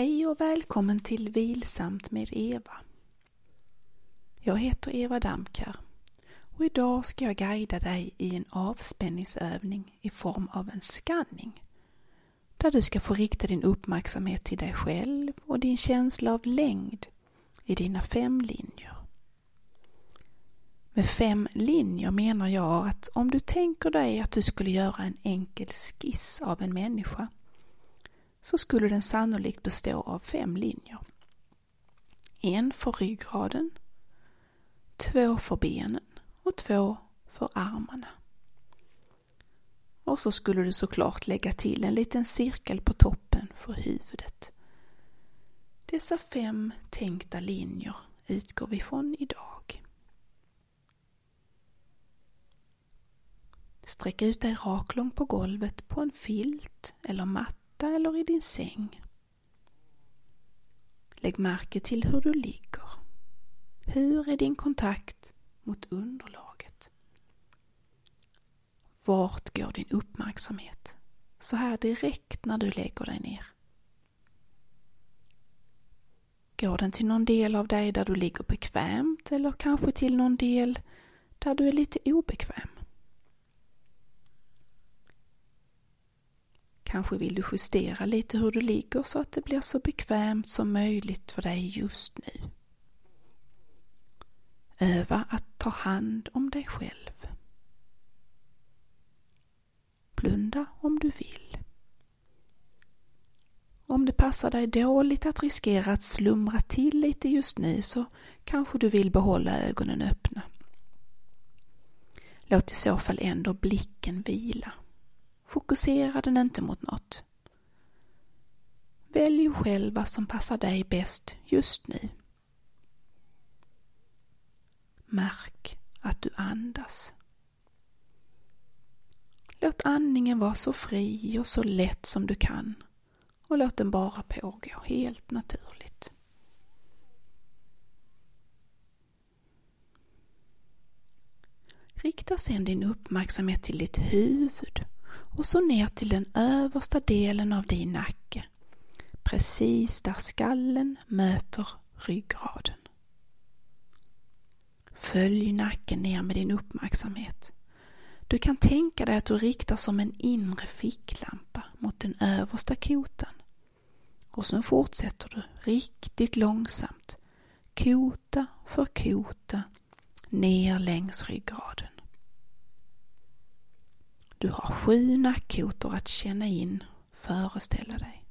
Hej och välkommen till Vilsamt med Eva. Jag heter Eva Damkar och idag ska jag guida dig i en avspänningsövning i form av en skanning. Där du ska få rikta din uppmärksamhet till dig själv och din känsla av längd i dina fem linjer. Med fem linjer menar jag att om du tänker dig att du skulle göra en enkel skiss av en människa så skulle den sannolikt bestå av fem linjer. En för ryggraden, två för benen och två för armarna. Och så skulle du såklart lägga till en liten cirkel på toppen för huvudet. Dessa fem tänkta linjer utgår vi från idag. Sträck ut dig raklång på golvet på en filt eller matta matta eller i din säng. Lägg märke till hur du ligger. Hur är din kontakt mot underlaget? Vart går din uppmärksamhet? Så här direkt när du lägger dig ner. Går den till någon del av dig där du ligger bekvämt eller kanske till någon del där du är lite obekväm? Kanske vill du justera lite hur du ligger så att det blir så bekvämt som möjligt för dig just nu. Öva att ta hand om dig själv. Blunda om du vill. Om det passar dig dåligt att riskera att slumra till lite just nu så kanske du vill behålla ögonen öppna. Låt i så fall ändå blicken vila. Fokusera den inte mot något. Välj själv vad som passar dig bäst just nu. Märk att du andas. Låt andningen vara så fri och så lätt som du kan och låt den bara pågå helt naturligt. Rikta sedan din uppmärksamhet till ditt huvud och så ner till den översta delen av din nacke. Precis där skallen möter ryggraden. Följ nacken ner med din uppmärksamhet. Du kan tänka dig att du riktar som en inre ficklampa mot den översta kotan. Och så fortsätter du riktigt långsamt, kota för kota, ner längs ryggraden. Du har sju nackkotor att känna in, föreställa dig.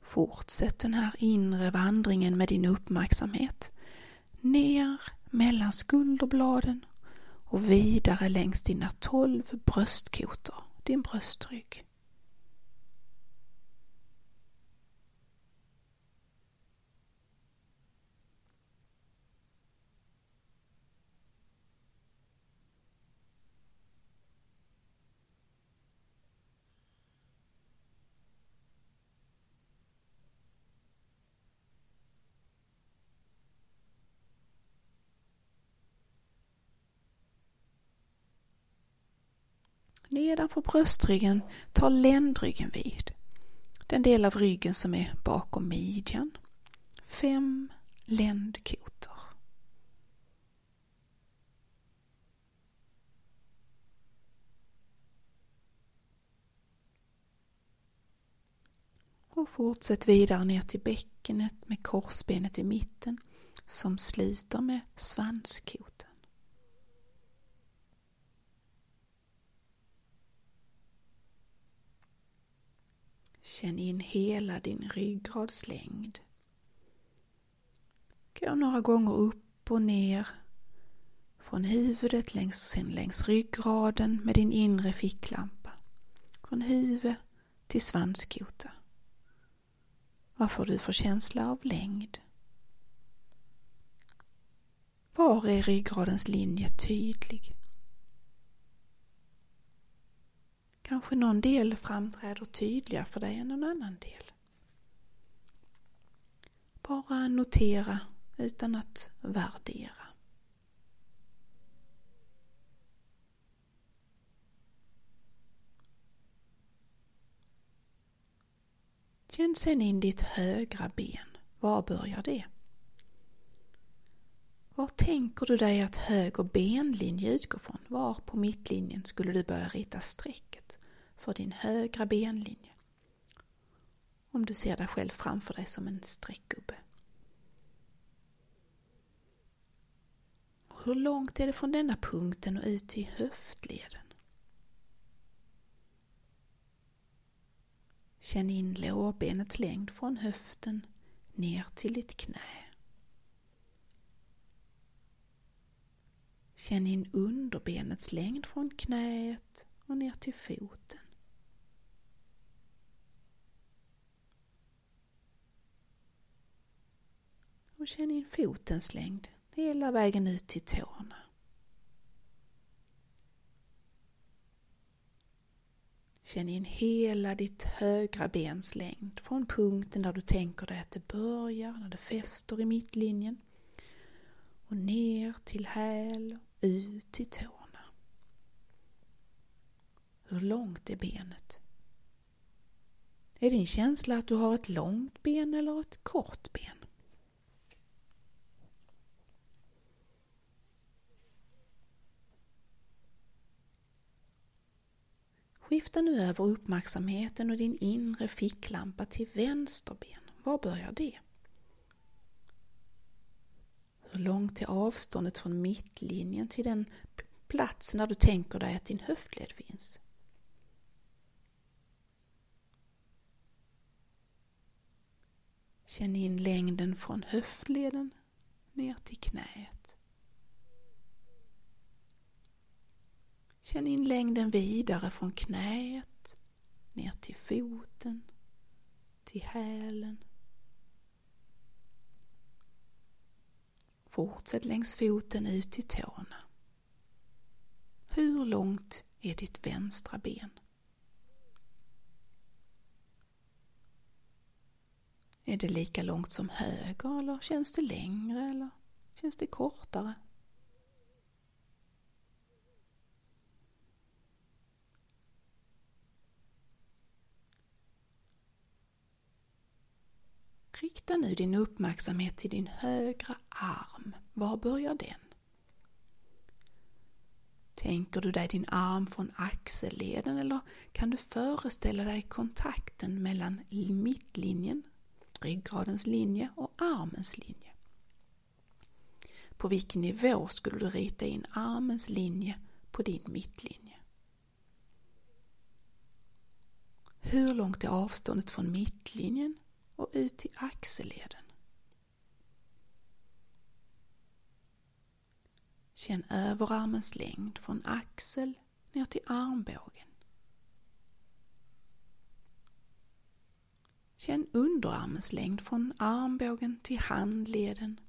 Fortsätt den här inre vandringen med din uppmärksamhet ner mellan skulderbladen och vidare längs dina tolv bröstkotor, din bröstrygg. Nedanför bröstryggen tar ländryggen vid. Den del av ryggen som är bakom midjan. Fem ländkotor. Och fortsätt vidare ner till bäckenet med korsbenet i mitten som sluter med svanskotan. Känn in hela din ryggrads längd. Gå några gånger upp och ner från huvudet längs, sen längs ryggraden med din inre ficklampa. Från huvud till svanskota. Vad får du för känsla av längd? Var är ryggradens linje tydlig? Kanske någon del framträder tydligare för dig än någon annan del. Bara notera utan att värdera. Känn sen in ditt högra ben. Var börjar det? Var tänker du dig att höger benlinje utgår från? Var på mittlinjen skulle du börja rita streck? För din högra benlinje? Om du ser dig själv framför dig som en streckgubbe. Hur långt är det från denna punkten och ut till höftleden? Känn in lårbenets längd från höften ner till ditt knä. Känn in underbenets längd från knäet och ner till foten. Och känn in fotens längd hela vägen ut till tårna. Känn in hela ditt högra bens längd från punkten där du tänker dig att det börjar, när det fäster i mittlinjen och ner till häl ut till tårna. Hur långt är benet? Är din känsla att du har ett långt ben eller ett kort ben? Skifta nu över uppmärksamheten och din inre ficklampa till vänster ben. Var börjar det? Hur långt är avståndet från mittlinjen till den platsen där du tänker dig att din höftled finns? Känn in längden från höftleden ner till knät. Känn in längden vidare från knät ner till foten, till hälen Fortsätt längs foten ut till tårna. Hur långt är ditt vänstra ben? Är det lika långt som höger eller känns det längre eller känns det kortare? Rikta nu din uppmärksamhet till din högra arm. Var börjar den? Tänker du dig din arm från axelleden eller kan du föreställa dig kontakten mellan mittlinjen, ryggradens linje och armens linje? På vilken nivå skulle du rita in armens linje på din mittlinje? Hur långt är avståndet från mittlinjen ut till axelleden. Känn överarmens längd från axel ner till armbågen. Känn underarmens längd från armbågen till handleden.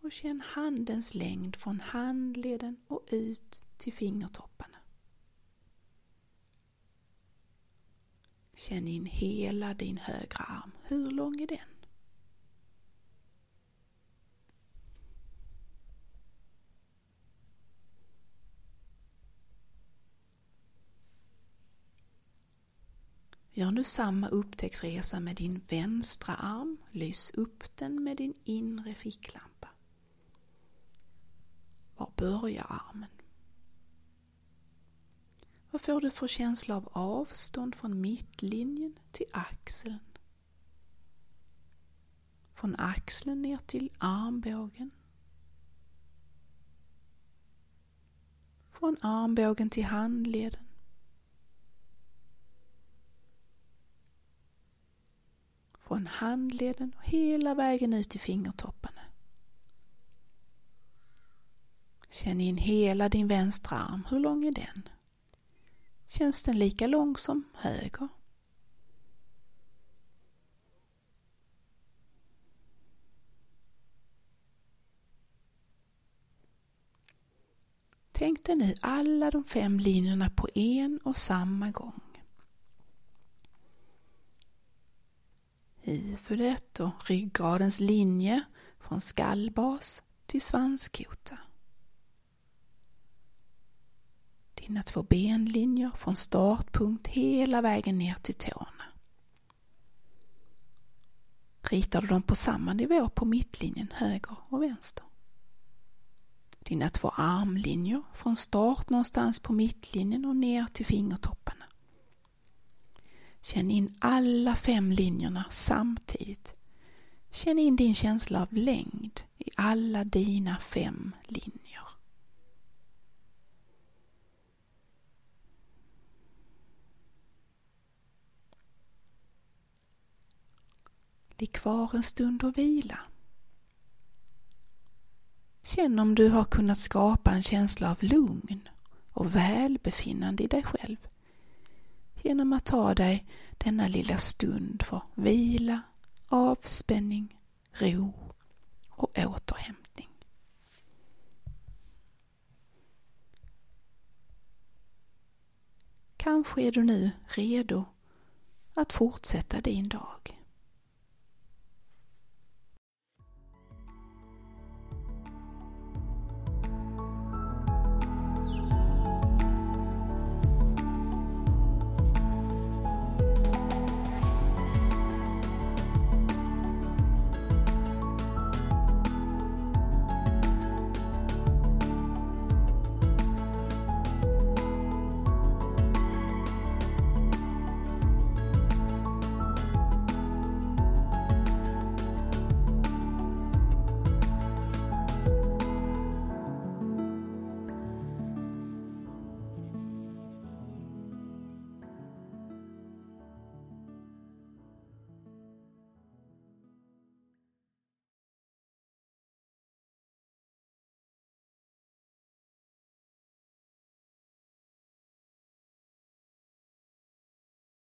Och känn handens längd från handleden och ut till fingertoppen. Känn in hela din högra arm. Hur lång är den? Gör nu samma upptäcktsresa med din vänstra arm. Lys upp den med din inre ficklampa. Var börjar armen? Vad får du för känsla av avstånd från mittlinjen till axeln? Från axeln ner till armbågen. Från armbågen till handleden. Från handleden och hela vägen ut till fingertopparna. Känn in hela din vänstra arm. Hur lång är den? Känns den lika lång som höger? Tänk dig nu alla de fem linjerna på en och samma gång. huvudet och ryggradens linje från skallbas till svanskota. Dina två benlinjer från startpunkt hela vägen ner till tårna. Ritar du dem på samma nivå på mittlinjen höger och vänster. Dina två armlinjer från start någonstans på mittlinjen och ner till fingertopparna. Känn in alla fem linjerna samtidigt. Känn in din känsla av längd i alla dina fem linjer. Ligg kvar en stund och vila. Känn om du har kunnat skapa en känsla av lugn och välbefinnande i dig själv genom att ta dig denna lilla stund för vila, avspänning, ro och återhämtning. Kanske är du nu redo att fortsätta din dag.